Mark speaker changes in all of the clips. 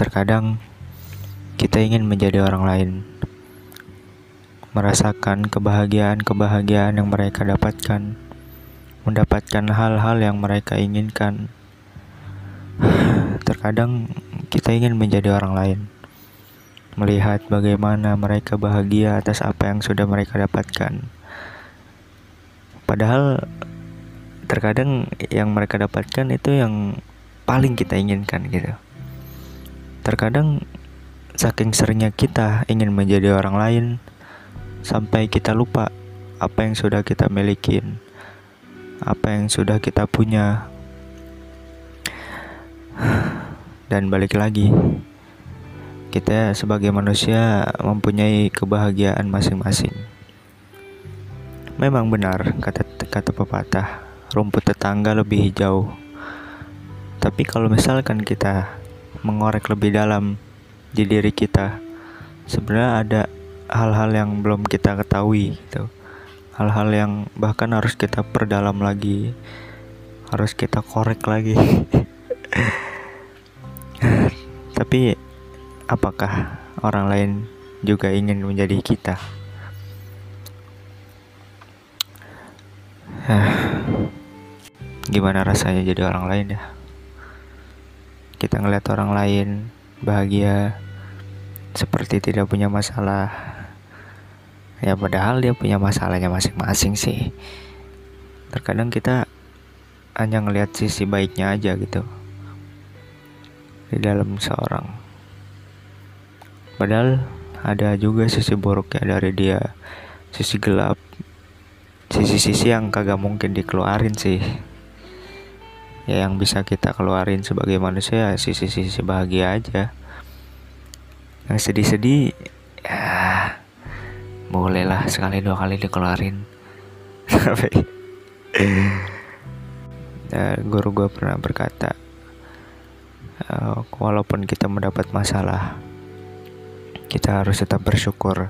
Speaker 1: Terkadang kita ingin menjadi orang lain, merasakan kebahagiaan-kebahagiaan yang mereka dapatkan, mendapatkan hal-hal yang mereka inginkan. Terkadang kita ingin menjadi orang lain, melihat bagaimana mereka bahagia atas apa yang sudah mereka dapatkan. Padahal terkadang yang mereka dapatkan itu yang paling kita inginkan gitu. Terkadang saking seringnya kita ingin menjadi orang lain sampai kita lupa apa yang sudah kita milikin, apa yang sudah kita punya. Dan balik lagi, kita sebagai manusia mempunyai kebahagiaan masing-masing. Memang benar kata kata pepatah, rumput tetangga lebih hijau. Tapi kalau misalkan kita mengorek lebih dalam di diri kita sebenarnya ada hal-hal yang belum kita ketahui gitu. Hal-hal yang bahkan harus kita perdalam lagi harus kita korek lagi. Tapi apakah orang lain juga ingin menjadi kita? Gimana rasanya jadi orang lain ya kita ngeliat orang lain bahagia seperti tidak punya masalah. Ya padahal dia punya masalahnya masing-masing sih. Terkadang kita hanya ngelihat sisi baiknya aja gitu di dalam seorang. Padahal ada juga sisi buruknya dari dia. Sisi gelap sisi-sisi yang kagak mungkin dikeluarin sih ya yang bisa kita keluarin sebagai manusia ya sisi-sisi bahagia aja. Yang sedih-sedih ya bolehlah sekali dua kali dikeluarin. Tapi ya, guru gue pernah berkata uh, walaupun kita mendapat masalah kita harus tetap bersyukur.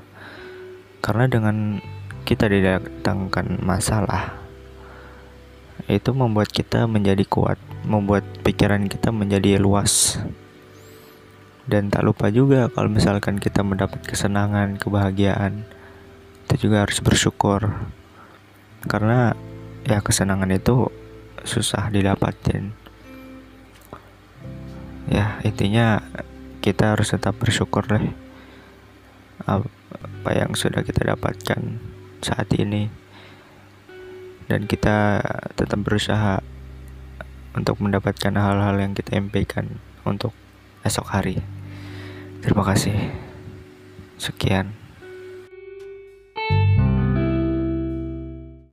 Speaker 1: Karena dengan kita didatangkan masalah itu membuat kita menjadi kuat, membuat pikiran kita menjadi luas. Dan tak lupa juga kalau misalkan kita mendapat kesenangan, kebahagiaan, kita juga harus bersyukur. Karena ya kesenangan itu susah didapatin. Ya, intinya kita harus tetap bersyukur deh apa yang sudah kita dapatkan saat ini dan kita tetap berusaha untuk mendapatkan hal-hal yang kita impikan untuk esok hari. Terima kasih. Sekian.